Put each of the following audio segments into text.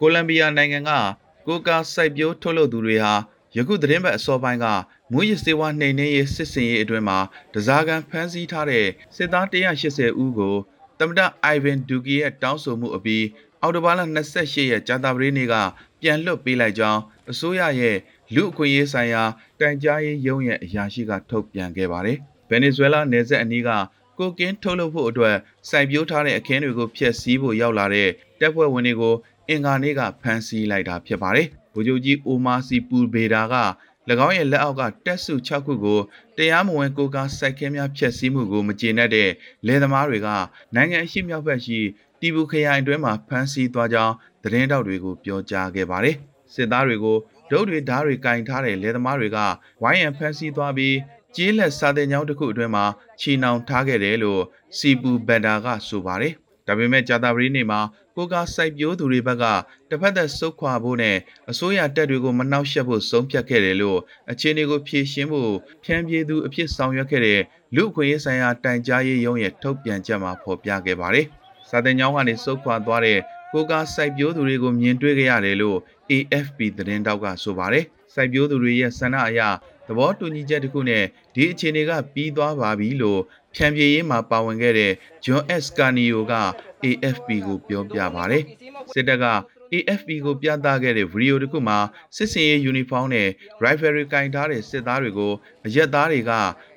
ကိုလံဘီယာနိုင်ငံကကိုကာစိုက်ပျိုးထုတ်လုပ်သူတွေဟာယခုသတင်းပတ်အစောပိုင်းကမူရစ်စေဝါနှိမ်နှင်းရေးစစ်စင်ရေးအတွင်းမှာတစားကန်ဖမ်းဆီးထားတဲ့စစ်သား180ဦးကိုတမဒအိုင်ဗင်ဒူကီရဲ့တောင်းဆိုမှုအပြီးအော်တိုဘာလ28ရက်ကြာသပတေးနေ့ကပြန်လွှတ်ပေးလိုက်ကြောင်းအစိုးရရဲ့လူအခွင့်အရေးဆိုင်ရာတိုင်ကြားရေးရုံးရဲ့အရာရှိကထုတ်ပြန်ခဲ့ပါတယ်။ဗင်နီဇွဲလားနယ်စပ်အနီးကကိုကင်းထုတ်လုပ်ဖို့အတွက်စိုက်ပျိုးထားတဲ့အခင်းတွေကိုဖျက်ဆီးဖို့ရောက်လာတဲ့တပ်ဖွဲ့ဝင်တွေကို အင်္ဂါနေ့ကဖမ်းဆီးလိုက်တာဖြစ်ပါတယ်။ဗိုလ်ချုပ်ကြီးအိုမာစီပူဘေဒါက၎င်းရဲ့လက်အောက်ကတက်စု6ခုကိုတရားမဝင်ကိုကားစိုက်ခင်းများဖျက်ဆီးမှုကိုမကျေနပ်တဲ့လယ်သမားတွေကနိုင်ငံရှိမြောက်ဘက်ရှိတီဘူခရိုင်အတွင်းမှာဖမ်းဆီးသွားကြောင်းသတင်းတောက်တွေကိုပြောကြားခဲ့ပါတယ်။စစ်သားတွေကိုဒုတ်တွေဓားတွေကင်ထားတဲ့လယ်သမားတွေကဝိုင်းရန်ဖမ်းဆီးသွားပြီးကျေးလက်စာတင်ကျောင်းတစ်ခုအတွင်းမှာချီနှောင်ထားခဲ့တယ်လို့စီပူဘန်ဒါကဆိုပါတယ်။ဒါပေမဲ့ကြာတာပရီနေ့မှာ ကိုကစိုက်ပျိုးသူတွေဘက်ကတစ်ဖက်သက်ဆုတ်ခွာဖို့နဲ့အစိုးရတပ်တွေကိုမနှောက်ယှက်ဖို့ဆုံးဖြတ်ခဲ့တယ်လို့အခြေအနေကိုဖြေရှင်းဖို့ဖြန့်ပြေးသူအဖြစ်ဆောင်ရွက်ခဲ့တဲ့လူအခွင့်အရေးဆိုင်ရာတိုင်ကြားရေးရုံးရဲ့ထုတ်ပြန်ချက်မှာဖော်ပြခဲ့ပါတယ်။စာတင်ကျောင်းကနေဆုတ်ခွာသွားတဲ့ကိုကစိုက်ပျိုးသူတွေကိုမြင်တွေ့ခဲ့ရတယ်လို့ AFP သတင်းတောက်ကဆိုပါတယ်။စိုက်ပျိုးသူတွေရဲ့ဆန္ဒအရသဘောတူညီချက်တစ်ခုနဲ့ဒီအခြေအနေကပြီးသွားပါပြီလို့ ဖြန့်ပြေးရေးမှာပါဝင်ခဲ့တဲ့ John S. Carnio က AFP ကိုပြောပြပါတယ်။စစ်တပ်က AFP ကိုပြသခဲ့တဲ့ဗီဒီယိုတစ်ခုမှာစစ်စင်ရေးယူနီဖောင်းနဲ့ rifle တွေကင်ထားတဲ့စစ်သားတွေကိုအရက်သားတွေက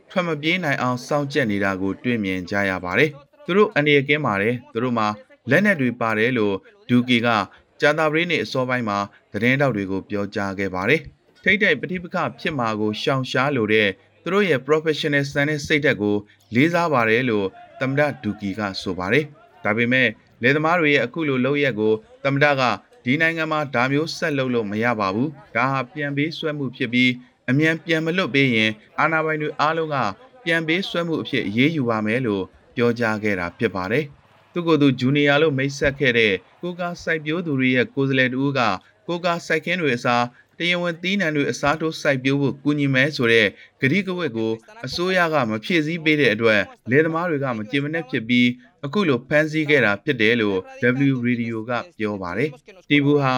ထွက်မပြေးနိုင်အောင်စောင့်ကြက်နေတာကို တွေ့မြင်ကြရပါတယ်။သူတို့အနေနဲ့ကင်းပါတယ်။သူတို့မှာလက်နက်တွေပါတယ်လို့ဒူကီကကြာတာပရိနေအစောပိုင်းမှာသတင်းတောက်တွေကိုပြောကြားခဲ့ပါတယ်။ထိတ်တဲ့ပဋိပက္ခဖြစ်မှာကိုရှောင်ရှားလိုတဲ့ သူတို့ရဲ့ professional စံတဲ့စိတ်ဓာတ်ကိုလေးစားပါတယ်လို့သမ္မတဒူကီကဆိုပါတယ်။ဒါပေမဲ့လယ်သမားတွေရဲ့အခုလိုလုပ်ရက်ကိုသမ္မတကဒီနိုင်ငံမှာဒါမျိုးဆက်လုပ်လို့မရပါဘူး။ဒါဟာပြန်ပေးဆွဲမှုဖြစ်ပြီးအမြန်ပြန်မလွတ်ပေးရင်အာဏာပိုင်တွေအားလုံးကပြန်ပေးဆွဲမှုအဖြစ်အရေးယူပါမယ်လို့ပြောကြားခဲ့တာဖြစ်ပါတယ်။သူကသူဂျူနီယာလို့မိတ်ဆက်ခဲ့တဲ့ကိုကာစိုက်ပျိုးသူတွေရဲ့ကိုယ်စားလှယ်တူကကိုကာစိုက်ခင်းတွေအစား တရားဝင်သီးနှံတွေအစားထိုးစိုက်ပျိုးဖို့ကူညီမယ်ဆိုတဲ့ဂရိကဝက်ကိုအစိုးရကမဖြည့်ဆည်းပေးတဲ့အတွက်လယ်သမားတွေကမကြင်မနဲ့ဖြစ်ပြီးအခုလိုဖမ်းဆီးခဲ့တာဖြစ်တယ်လို့ W Radio ကပြောပါတယ်။တီဘူဟာ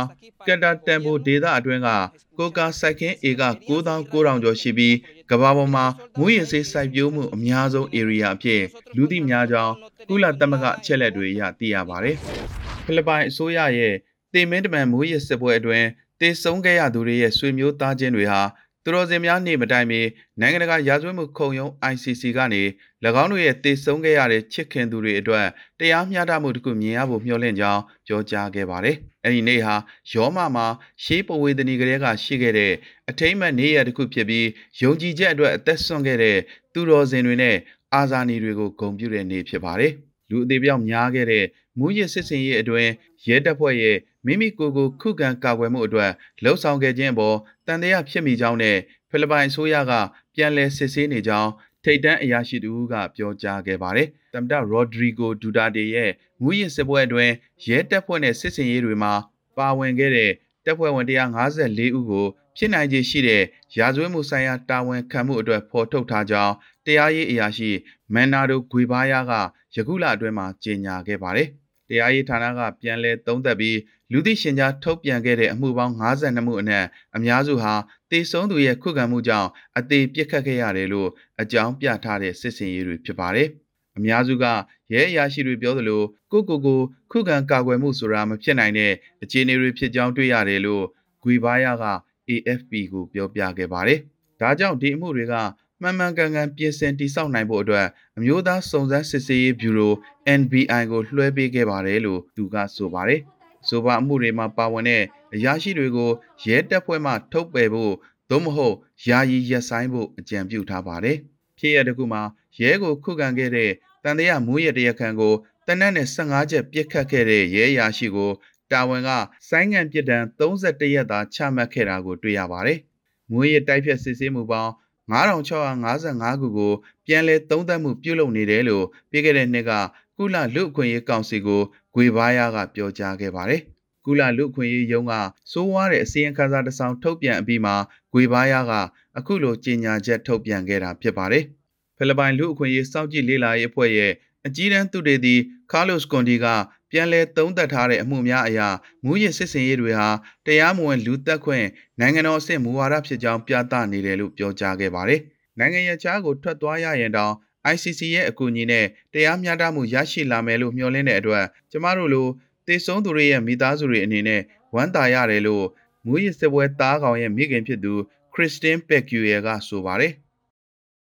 ကက်တာတန်ဖိုဒေတာအတွင်းကကိုကာစိုက်ခင်းဧက9900ကျော်ရှိပြီးကမ္ဘာပေါ်မှာမူရင်စေးစိုက်ပျိုးမှုအများဆုံး area အဖြစ်လူသိများကြောင်းကုလသမဂ္ဂအချက်လက်တွေအရသိရပါတယ်။ဖိလစ်ပိုင်အစိုးရရဲ့တေမင်းတမန်မူရစ်စစ်ပွဲအတွင်း တေဆုံးခဲ့ရသူတွေရဲ့ဆွေမျိုးသားချင်းတွေဟာသူတော်စင်များနေမတိုင်မီနိုင်ငံတကာရာဇဝတ်မှုခုံရုံး ICC ကနေ၎င်းတို့ရဲ့တေဆုံးခဲ့ရတဲ့ချစ်ခင်သူတွေအတွက်တရားမျှတမှုတစ်ခုမြင်ရဖို့မျှော်လင့်ကြောင်းပြောကြားခဲ့ပါတယ်။အဲဒီနေ့ဟာယောမမှာရှေးပဝေဒနီကလေးကရှိခဲ့တဲ့အထိမ့်မဲ့နေ့ရက်တစ်ခုဖြစ်ပြီးယုံကြည်ချက်အတွက်အသက်ဆွန့်ခဲ့တဲ့သူတော်စင်တွေနဲ့အာဇာနည်တွေကိုဂုဏ်ပြုတဲ့နေ့ဖြစ်ပါတယ်။ လူအသေးပြောက်များခဲ့တဲ့မူရစ်စစ်စင်ရေးအတွင်းရဲတပ်ဖွဲ့ရဲ့မိမိကိုယ်ကိုခုခံကာကွယ်မှုအတွက်လှုံ့ဆော်ခဲ့ခြင်းအပေါ်တန်တရားဖြစ်မိကြောင်းနဲ့ဖိလစ်ပိုင်အစိုးရကပြန်လည်စစ်ဆေးနေကြောင်းထိတ်တန်းအရာရှိတူကပြောကြားခဲ့ပါတယ်။တမ်တာရော့ဒရီဂိုဒူတာတေရဲ့ငွေရစစ်ပွဲအတွင်းရဲတပ်ဖွဲ့နဲ့စစ်စင်ရေးတွေမှာပါဝင်ခဲ့တဲ့တပ်ဖွဲ့ဝင်154ဦးကိုဖြစ်နိုင်ခြေရှိတဲ့ရာဇဝတ်မှုဆိုင်ရာတာဝန်ခံမှုအတွက်ဖော်ထုတ်ထားကြောင်း တရားရေးအရာရှိမန်နာဒိုဂွေဘာယာကယခုလအတွင်းမှာကြေညာခဲ့ပါတယ်။တရားရေးဌာနကပြန်လည်သုံးသပ်ပြီးလူသိရှင်ကြားထုတ်ပြန်ခဲ့တဲ့အမှုပေါင်း52မှုအနက်အများစုဟာတေဆုံးသူရဲ့ခုခံမှုကြောင့်အသေးပြစ်ခတ်ခဲ့ရတယ်လို့အကြောင်းပြထားတဲ့စစ်စင်ရေးတွေဖြစ်ပါတယ်။အများစုကရဲအရာရှိတွေပြောသလိုကိုကိုကိုခုခံကာကွယ်မှုဆိုတာမဖြစ်နိုင်တဲ့အခြေအနေတွေဖြစ်ကြောင်းတွေ့ရတယ်လို့ဂွေဘာယာက AFP ကိုပြောပြခဲ့ပါတယ်။ဒါကြောင့်ဒီအမှုတွေက မှန်မှန်ကန်ကန်ပြင်ဆင်တိစောက်နိုင်ဖို့အတွက်အမျိုးသားစုံစမ်းစစ်ဆေးရေးဘျူရို NBI ကိုလွှဲပေးခဲ့ပါတယ်လို့သူကဆိုပါတယ်။ဆိုပါအမှုတွေမှာပါဝင်တဲ့အရာရှိတွေကိုရဲတပ်ဖွဲ့မှထုတ်ပယ်ဖို့သို့မဟုတ်ယာယီရက်ဆိုင်ဖို့အကြံပြုထားပါတယ်။ဖြစ်ရတဲ့ခုမှာရဲကိုခုခံခဲ့တဲ့တန်တရားမူးရတရခန်ကိုတနက်နဲ့15ချက်ပြစ်ခတ်ခဲ့တဲ့ရဲအရာရှိကိုတာဝန်ကဆိုင်းငံပြစ်ဒဏ်31ရက်သာချမှတ်ခဲ့တာကိုတွေ့ရပါတယ်။မွေးရတိုက်ဖြတ်စစ်ဆေးမှုပေါင်း 9655ခုကိုပြန်လည်သုံးသပ်မှုပြုလုပ်နေတယ်လို့ပြီးခဲ့တဲ့နှစ်ကကုလလူ့အခွင့်အရေးကောင်စီကိုဂွေဘာယာကပြောကြားခဲ့ပါတယ်။ကုလလူ့အခွင့်အရေးရုံးကစိုးဝါးတဲ့အစည်းအဝေးခန်းစာတစ်စောင်ထုတ်ပြန်အပြီးမှာဂွေဘာယာကအခုလိုကြေညာချက်ထုတ်ပြန်ခဲ့တာဖြစ်ပါတယ်။ဖိလစ်ပိုင်လူ့အခွင့်အရေးစောင့်ကြည့်လေ့လာရေးအဖွဲ့ရဲ့အကြီးတန်းသူတေသီကားလိုစ်ကွန်ဒီက ပြန်လည်သုံးသပ်ထားတဲ့အမှုများအရာမူရစ်စစ်စင်ရေးတွေဟာတရားမဝင်လူသက်ခွင့်နိုင်ငံတော်အဆင့်မူဝါဒဖြစ်ကြောင်းပြသနေတယ်လို့ပြောကြားခဲ့ပါတယ်။နိုင်ငံရခြားကိုထွက်သွားရရင်တောင် ICC ရဲ့အကူအညီနဲ့တရားမျှတမှုရရှိလာမယ်လို့မျှော်လင့်တဲ့အတွက်ကျမတို့လိုတေဆုံးသူတွေရဲ့မိသားစုတွေအနေနဲ့ဝမ်းသာရတယ်လို့မူရစ်စစ်ပွဲသားကောင်ရဲ့မိခင်ဖြစ်သူခရစ်စတင်ပက်ကျူရကဆိုပါတယ်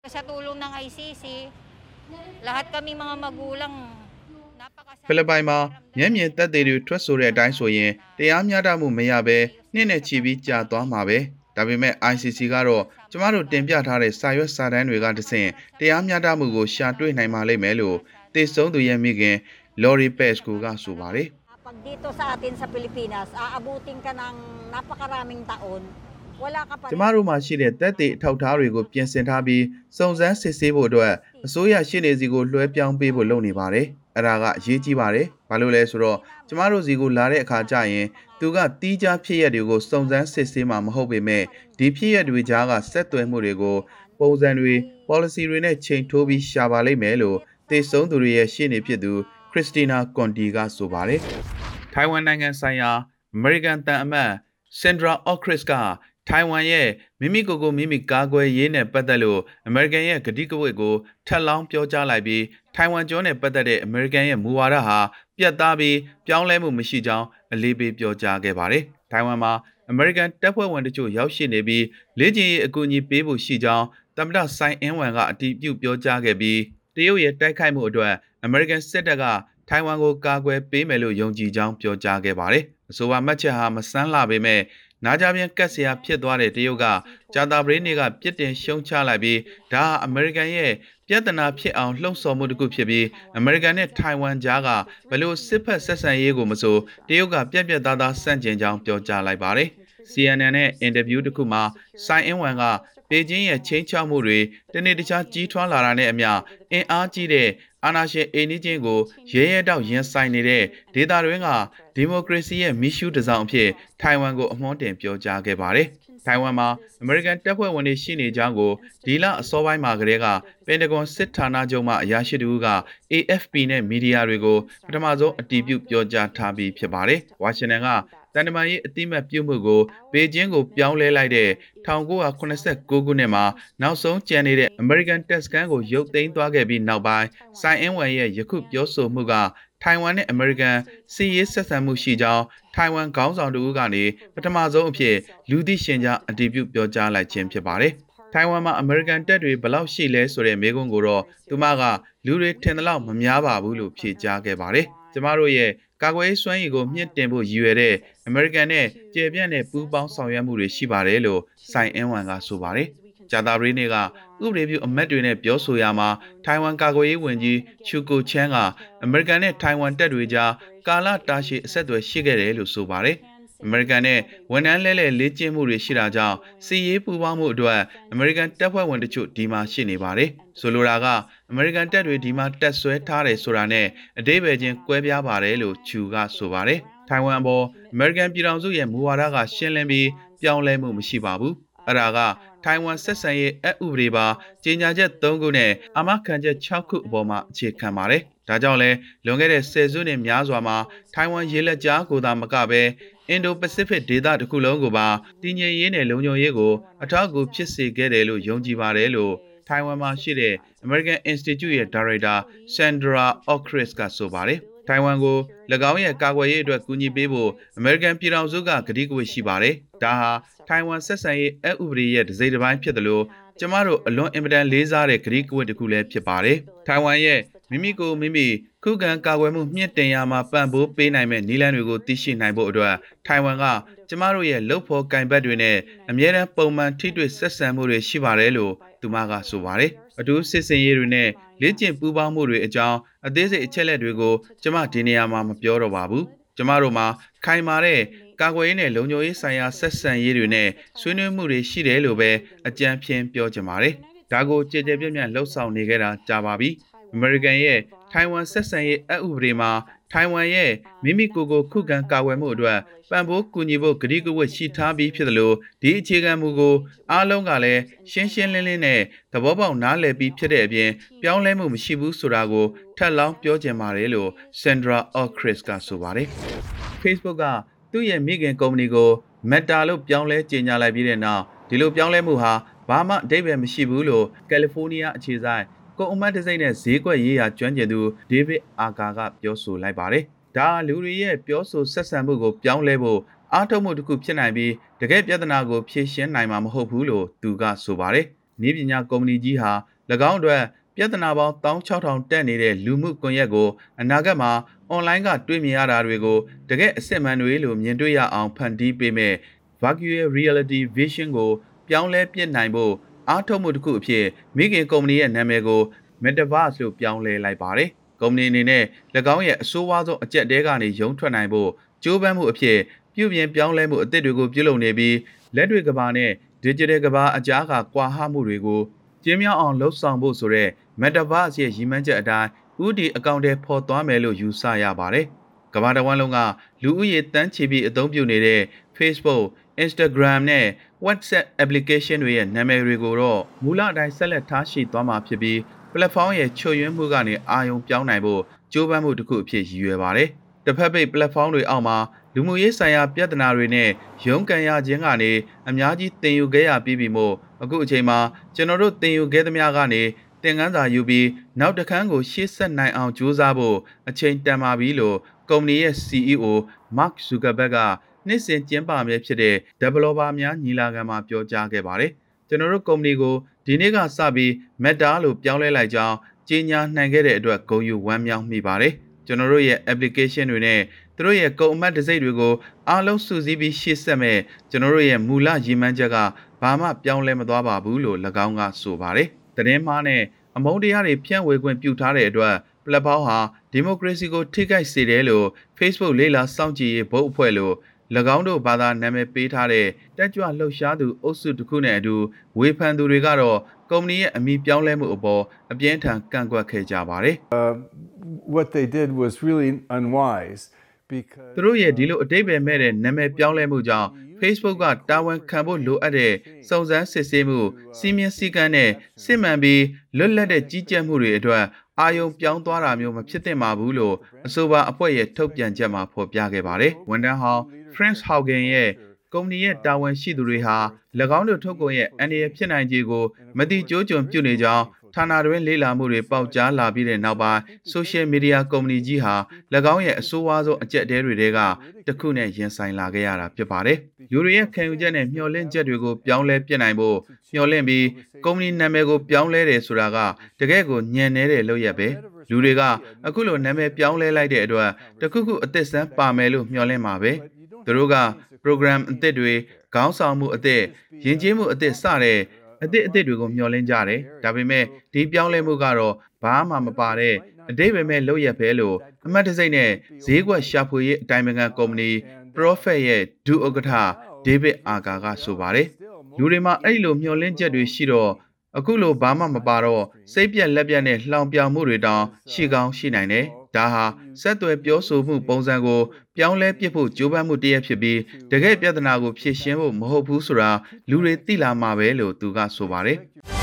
Sa tulong ng ICC, lahat kami mga magulang napakasaya. ဖိလစ်ပိုင်မှာမျက်မြင်သက်သေတွေထွက်ဆိုတဲ့အတိုင်းဆိုရင်တရားမျှတမှုမရဘဲနှစ်နဲ့ချီပြီးကြာသွားမှာပဲဒါပေမဲ့ ICC ကတော့ကျမတို့တင်ပြထားတဲ့စာရွက်စာတမ်းတွေကတဆင့်တရားမျှတမှုကိုရှာတွေ့နိုင်ပါလိမ့်မယ်လို့တေဆုံးသူရဲ့မိခင် Lori Pesco ကဆိုပါတယ် Pag dito sa atin sa Pilipinas, aabutin ka ng napakaraming taon, wala ka pa ကျမတို့မှာရှိတဲ့တက်တဲ့အထောက်အထားတွေကိုပြင်ဆင်ထားပြီးစုံစမ်းစစ်ဆေးဖို့အတွက်အစိုးရရှေ့နေစီကိုလွှဲပြောင်းပေးဖို့လုပ်နေပါတယ်။ အဲ့ဒါကအရေးကြီးပါတယ်။ဘာလို့လဲဆိုတော့ကျမတို့စီကိုလာတဲ့အခါကျရင်သူကတီးခြားဖြစ်ရက်တွေကိုစုံစမ်းစစ်ဆေးမှာမဟုတ်ပေမဲ့ဒီဖြစ်ရက်တွေကြားကဆက်သွယ်မှုတွေကိုပုံစံတွေ policy တွေနဲ့ချိန်ထိုးပြီးရှာပါလိမ့်မယ်လို့သေဆုံးသူတွေရဲ့ရှေ့နေဖြစ်သူခရစ်စတီနာကွန်တီကဆိုပါတယ်။ထိုင်ဝမ်နိုင်ငံဆိုင်ရာအမေရိကန်တန်အမတ်စင်ဒရာအော့ခရစ်က ထိုင်ဝမ်ရဲ့မိမိကိုယ်ကိုမိမိကာကွယ်ရေးနဲ့ပတ်သက်လို့အမေရိကန်ရဲ့ကတိကဝတ်ကိုထပ်လောင်းပြောကြားလိုက်ပြီးထိုင်ဝမ်ကျွန်းနဲ့ပတ်သက်တဲ့အမေရိကန်ရဲ့မူဝါဒဟာပြတ်သားပြီးပြောင်းလဲမှုမရှိကြောင်းအလေးပေးပြောကြားခဲ့ပါတယ်။ထိုင်ဝမ်မှာအမေရိကန်တပ်ဖွဲ့ဝင်တချို့ရောက်ရှိနေပြီးလေ့ကျင့်ရေးအကူအညီပေးဖို့ရှိကြောင်းသမ္မတဆိုင်အင်းဝမ်ကအတည်ပြုပြောကြားခဲ့ပြီးတရုတ်ရဲ့တိုက်ခိုက်မှုအတွက်အမေရိကန်စစ်တပ်ကထိုင်ဝမ်ကိုကာကွယ်ပေးမယ်လို့ယုံကြည်ကြောင်းပြောကြားခဲ့ပါတယ်။အဆိုပါမှတ်ချက်ဟာမဆန်းလာပေမဲ့ နာကြပြန်ကတ်ဆရာဖြစ်သွားတဲ့တရုတ်ကဂျာတာပရင်းတွေကပြစ်တင်ရှုံချလိုက်ပြီးဒါဟာအမေရိကန်ရဲ့ပြဿနာဖြစ်အောင်လှုံ့ဆော်မှုတစ်ခုဖြစ်ပြီးအမေရိကန်နဲ့ထိုင်ဝမ်ကြားကဘယ်လိုစစ်ဖက်ဆက်ဆံရေးကိုမဆိုတရုတ်ကပြက်ပြက်သားသားစန့်ကျင်ကြောင်းပြောကြားလိုက်ပါတယ်။ CNN နဲ့အင်တာဗျူးတစ်ခုမှာဆိုင်အင်းဝမ်ကပေကျင်းရဲ့ချင်းချောက်မှုတွေတနေ့တခြားကြီးထွားလာတာနဲ့အမျှအင်အားကြီးတဲ့ အာဏာရှင်အိမ်နီးချင်းကိုရဲရဲတောက်ရင်ဆိုင်နေတဲ့ဒေသတွင်းကဒီမိုကရေစီရဲ့မီရှူးတစ်စောင်အဖြစ်ထိုင်ဝမ်ကိုအမွှန်းတင်ပြောကြားခဲ့ပါတယ်။ထိုင်ဝမ်မှာအမေရိကန်တပ်ဖွဲ့ဝင်တွေရှိနေကြောင်းကိုဒီလအစောပိုင်းမှာကတည်းကပန်တဂွန်စစ်ဌာနချုပ်မှအရာရှိတူက AFP နဲ့မီဒီယာတွေကိုပထမဆုံးအတည်ပြုပြောကြားထားပြီးဖြစ်ပါတယ်။ဝါရှင်တန်က တန်တမာရေးအတိမတ်ပြုမှုကိုဘေကျင်းကိုပြောင်းလဲလိုက်တဲ့1989ခုနှစ်မှာနောက်ဆုံးကျန်နေတဲ့အမေရိကန်တပ်စခန်းကိုရုပ်သိမ်းသွားခဲ့ပြီးနောက်ပိုင်းဆိုင်အင်းဝမ်ရဲ့ယခုပြောဆိုမှုကထိုင်ဝမ်နဲ့အမေရိကန်စီးရေးဆက်ဆံမှုရှိကြောင်းထိုင်ဝမ်ခေါင်းဆောင်တို့ကနေပထမဆုံးအဖြစ်လူသိရှင်ကြားအတည်ပြုပြောကြားလိုက်ခြင်းဖြစ်ပါတယ်။ထိုင်ဝမ်မှာအမေရိကန်တပ်တွေဘယ်လောက်ရှိလဲဆိုတဲ့မေးခွန်းကိုတော့သူမကလူတွေထင်သလောက်မများပါဘူးလို့ဖြေကြားခဲ့ပါတယ်။ ကျမတို့ရဲ့ကာကွယ်ရေးစွမ်းရည်ကိုမြင့်တင်ဖို့ရည်ရွယ်တဲ့အမေရိကန်နဲ့ကျေပြန့်တဲ့ပူးပေါင်းဆောင်ရွက်မှုတွေရှိပါတယ်လို့ဆိုင်အင်းဝမ်ကဆိုပါတယ်။ဂျာတာဘရီနေကဥပဒေပြုအမတ်တွေနဲ့ပြောဆိုရမှာထိုင်ဝမ်ကာကွယ်ရေးဝန်ကြီးချူကိုချန်းကအမေရိကန်နဲ့ထိုင်ဝမ်တပ်တွေကြားကာလတာရှည်အဆက်အသွယ်ရှိခဲ့တယ်လို့ဆိုပါတယ်။အမေရိကန်နဲ့ဝန်ထမ်းလဲလဲလေ့ကျင့်မှုတွေရှိတာကြောင့်စီရေးပူးပေါင်းမှုအတွက်အမေရိကန်တပ်ဖွဲ့ဝင်တချို့ဒီမှာရှိနေပါတယ်။ဆိုလိုတာက အမေရိကန်တပ်တွေဒီမှာတက်ဆွဲထားတယ်ဆိုတာနဲ့အသေးပဲချင်းကွဲပြားပါတယ်လို့ချူကဆိုပါတယ်။ထိုင်ဝမ်အပေါ်အမေရိကန်ပြည်ထောင်စုရဲ့မူဝါဒကရှင်းလင်းပြီးပြောင်းလဲမှုမရှိပါဘူး။အဲ့ဒါကထိုင်ဝမ်ဆက်ဆံရေးအဥပဒေပါကြီးညာချက်3ခုနဲ့အာမခံချက်6ခုအပေါ်မှာအခြေခံပါတယ်။ဒါကြောင့်လဲလွန်ခဲ့တဲ့10စုနှစ်များစွာမှာထိုင်ဝမ်ရေလက်ကြားကိုသာမကဘဲအင်ဒိုပစိဖိတ်ဒေသတစ်ခုလုံးကိုပါတည်ငြိမ်ရေးနဲ့လုံခြုံရေးကိုအထောက်အကူဖြစ်စေခဲ့တယ်လို့ယုံကြည်ပါတယ်လို့ထိုင်ဝမ်မှာရှိတဲ့ American Institute ရဲ့ဒါရိုက်တာ Sandra Ochris ကဆိုပါတယ်။ထိုင်ဝမ်ကို၎င်းရဲ့ကာကွယ်ရေးအတွက်ကူညီပေးဖို့ American ပြည်ထောင်စုကကတိကဝတ်ရှိပါတယ်။ဒါဟာထိုင်ဝမ်ဆက်ဆံရေးအဥပဒေရဲ့ဒစိမ့်တစ်ပိုင်းဖြစ်တယ်လို့ကျမတို့အလွန်အင်မတန်လေးစားတဲ့ကတိကဝတ်တစ်ခုလည်းဖြစ်ပါတယ်။ထိုင်ဝမ်ရဲ့မိမိကိုမိမိခုခံကာကွယ်မှုမြင့်တင်ရမှာပံ့ပိုးပေးနိုင်မဲ့နည်းလမ်းတွေကိုသိရှိနိုင်ဖို့အတွက်ထိုင်ဝမ်ကကျမတို့ရဲ့လုပ်ဖော်ကင်ဘတ်တွေနဲ့အမြဲတမ်းပုံမှန်ထိတွေ့ဆက်ဆံမှုတွေရှိပါတယ်လို့ သူမကဆိုပါတယ်။အထူးစစ်စင်ရေးတွေနဲ့လေ့ကျင့်ပူးပေါင်းမှုတွေအကြောင်းအသေးစိတ်အချက်လက်တွေကိုကျမဒီနေရာမှာမပြောတော့ပါဘူး။ကျမတို့မှာခိုင်မာတဲ့ကာကွယ်ရေးနဲ့လုံခြုံရေးဆိုင်ရာဆက်ဆံရေးတွေနဲ့ဆွေးနွေးမှုတွေရှိတယ်လို့ပဲအကြံဖြင့်ပြောချင်ပါတယ်။ဒါကိုကြည်ကြဲပြန့်ပြန့်လှုပ်ဆောင်နေကြတာကြာပါပြီ။ American ရဲ့ထိုင်ဝမ်ဆက်ဆံရေးအဥပဒေမှာ ထိုင်ဝမ်ရဲ့မိမိကိုယ်ကိုခုခံကာကွယ်မှုအတွက်ပံ့ပိုးကူညီဖို့ကတိကဝတ်ရှိထားပြီးဖြစ်သလိုဒီအခြေခံမူကိုအားလုံးကလည်းရှင်းရှင်းလင်းလင်းနဲ့သဘောပေါက်နားလည်ပြီးဖြစ်တဲ့အပြင်ပြောင်းလဲမှုမရှိဘူးဆိုတာကိုထပ်လောင်းပြောချင်ပါတယ်လို့ Sandra O'Chris ကဆိုပါတယ် Facebook ကသူ့ရဲ့မိခင်ကုမ္ပဏီကို Meta လို့ပြောင်းလဲကြေညာလိုက်ပြီးတဲ့နောက်ဒီလိုပြောင်းလဲမှုဟာဘာမှအဓိပ္ပာယ်မရှိဘူးလို့ကယ်လီဖိုးနီးယားအခြေစိုက် ကုန်အမတ်တစိမ့်နဲ့ဈေးကွက်ရေးရာကျွမ်းကျင်သူဒေးဗစ်အာကာကပြောဆိုလိုက်ပါတယ်။ဒါဟာလူတွေရဲ့ပြောဆိုဆက်ဆံမှုကိုပြောင်းလဲဖို့အားထုတ်မှုတစ်ခုဖြစ်နိုင်ပြီးတကယ်ပြဿနာကိုဖြေရှင်းနိုင်မှာမဟုတ်ဘူးလို့သူကဆိုပါတယ်။ဤပညာကုမ္ပဏီကြီးဟာ၎င်းအတွက်ပြဿနာပေါင်း16000တက်နေတဲ့လူမှုကွန်ရက်ကိုအနာဂတ်မှာအွန်လိုင်းကတွေ့မြင်ရတာတွေကိုတကယ်အစစ်အမှန်တွေလို့မြင်တွေ့ရအောင်ဖန်တီးပေးမဲ့ virtual reality vision ကိုပြောင်းလဲပြစ်နိုင်ဖို့ အားထုတ်မှုတစ်ခုအဖြစ်မိခင်ကုမ္ပဏီရဲ့နာမည်ကို Metaverse လို့ပြောင်းလဲလိုက်ပါတယ်။ကုမ္ပဏီအနေနဲ့၎င်းရဲ့အဆိုးဝါးဆုံးအကြက်တဲကနေရုံထွက်နိုင်ဖို့ကြိုးပမ်းမှုအဖြစ်ပြုပြင်ပြောင်းလဲမှုအသစ်တွေကိုပြုလုပ်နေပြီးလက်တွေကဘာနဲ့ digital ကဘာအကြားကကွာဟမှုတွေကိုကျင်းမြောင်းအောင်လှုပ်ဆောင်ဖို့ဆိုတဲ့ Metaverse ရဲ့ရည်မှန်းချက်အတိုင်းဥတီအကောင့်ထဲပေါ်သွားမယ်လို့ယူဆရပါတယ်။ကမ္ဘာတစ်ဝန်းလုံးကလူဦးရေတန်းချီပြီးအသုံးပြုနေတဲ့ Facebook, Instagram နဲ့ WhatsApp application တွေရဲ့နာမည်တွေကိုတော့မူလအတိုင်းဆက်လက်ထားရှိသွားမှာဖြစ်ပြီး platform ရဲ့ချွတ်ယွင်းမှုကနေအာရုံပြောင်းနိုင်ဖို့ကြိုးပမ်းမှုတစ်ခုအဖြစ်ရည်ရွယ်ပါတယ်။တစ်ဖက်ပိတ် platform တွေအောက်မှာလူမှုရေးဆိုင်ရာပြဿနာတွေနဲ့ရုန်းကန်ရခြင်းကနေအများကြီးတင်ယူခဲ့ရပြီးပြီမို့အခုအချိန်မှာကျွန်တော်တို့တင်ယူခဲ့သမျှကနေသင်ခန်းစာယူပြီးနောက်တစ်ခန်းကိုရှေ့ဆက်နိုင်အောင်ကြိုးစားဖို့အချိန်တန်ပါပြီလို့ကုမ္ပဏီရဲ့ CEO Mark Zuckerberg က နှစ်စဉ်ကျင်းပမြဲဖြစ်တဲ့ developer များညီလာခံမှာပြောကြားခဲ့ပါတယ်။ကျွန်တော်တို့ကုမ္ပဏီကိုဒီနေ့ကစပြီး Meta လို့ပြောင်းလဲလိုက်ကြောင်းကြေညာနိုင်ခဲ့တဲ့အတွက်ဂုဏ်ယူဝမ်းမြောက်မိပါတယ်။ကျွန်တော်တို့ရဲ့ application တွေနဲ့သူတို့ရဲ့ကုန်အမတ်တစိမ့်တွေကိုအားလုံးစုစည်းပြီးရှေ့ဆက်မဲ့ကျွန်တော်တို့ရဲ့မူလရည်မှန်းချက်ကဘာမှပြောင်းလဲမသွားပါဘူးလို့၎င်းကဆိုပါတယ်။တရင်မားနဲ့အမုန်းတရားတွေဖြန့်ဝေခွင့်ပြုထားတဲ့အတွက်ပလက်ဖောင်းဟာဒီမိုကရေစီကိုထိခိုက်စေတယ်လို့ Facebook လေးလာစောင့်ကြည့်ရေးဘုတ်အဖွဲ့လို့၎ င်းတို့ဘာသာနာမည်ပေးထားတဲ့တက်ကြွလှုပ်ရှားသူအုပ်စုတစ်ခုနဲ့အတူဝေဖန်သူတွေကတော့ကုမ္ပဏီရဲ့အမိပြောင်းလဲမှုအပေါ်အပြင်းထန်ကန့်ကွက်ခဲ့ကြပါတယ် what they did was really unwise because သူတို့ရဲ့ဒီလိုအတိတ်ပဲမဲ့တဲ့နာမည်ပြောင်းလဲမှုကြောင့် Facebook ကတာဝန်ခံဖို့လိုအပ်တဲ့စုံစမ်းစစ်ဆေးမှုစီမင်းစည်းကမ်းနဲ့စစ်မှန်ပြီးလွတ်လပ်တဲ့ကြီးကြပ်မှုတွေအတွက်အာယုံပြောင်းသွားတာမျိုးမဖြစ်သင့်ပါဘူးလို့အဆိုပါအဖွဲ့ရဲ့ထုတ်ပြန်ချက်မှာဖော်ပြခဲ့ပါတယ်။ဝန်ထမ်းဟောင်း France Haugen ရဲ့ကုမ္ပဏီရဲ့တာဝန်ရှိသူတွေဟာ၎င်းတို့ထုတ်ကုန်ရဲ့အန္တရာယ်ဖြစ်နိုင်ခြေကိုမတိကျိုးကျွန်ပြုနေကြောင်းဌာနတွင်လေးလာမှုတွေပေါက်ကြားလာပြီးတဲ့နောက်ပိုင်း social media ကုမ္ပဏီကြီးဟာ၎င်းရဲ့အဆိုးဝါးဆုံးအကြက်တဲတွေကတစ်ခုနဲ့ရင်ဆိုင်လာခဲ့ရတာဖြစ်ပါတယ်။လူတွေရဲ့ခံယူချက်နဲ့မျှော်လင့်ချက်တွေကိုပြောင်းလဲပြစ်နိုင်ဖို့မျှော်လင့်ပြီးကုမ္ပဏီနာမည်ကိုပြောင်းလဲတယ်ဆိုတာကတကယ့်ကိုညံနေတဲ့လုပ်ရက်ပဲ။လူတွေကအခုလိုနာမည်ပြောင်းလဲလိုက်တဲ့အတွက်တခုခုအသစ်ဆန်းပါမယ်လို့မျှော်လင့်မှာပဲ။ သူတို့က program အသစ်တွေခေါင်းဆောင်မှုအသစ်ယဉ်ကျေးမှုအသစ်စတဲ့အသစ်အသစ်တွေကိုမျှော်လင့်ကြတယ်။ဒါပေမဲ့ဒီပြောင်းလဲမှုကတော့ဘာမှမပါတဲ့အတိတ်ပဲမဲ့လုပ်ရက်ပဲလို့အမတ်တစိမ့်နဲ့ဈေးကွက်ရှာဖွေရေးအတိုင်းအမြန်ကုမ္ပဏီ Profit ရဲ့ဒုဥက္ကဋ္ဌ David Arga ကဆိုပါတယ်။လူတွေမှာအဲ့လိုမျှော်လင့်ချက်တွေရှိတော့အခုလိုဘာမှမပါတော့စိတ်ပြက်လက်ပြက်နဲ့လှောင်ပြောင်မှုတွေတောင်ရှိကောင်းရှိနိုင်တယ်။ ဒါဟာဆက်သွယ်ပြောဆိုမှုပုံစံကိုပြောင်းလဲပစ်ဖို့ကြိုးပမ်းမှုတရက်ဖြစ်ပြီးတကယ်ပြဿနာကိုဖြေရှင်းဖို့မဟုတ်ဘူးဆိုတာလူတွေသိလာမှာပဲလို့သူကဆိုပါတယ်။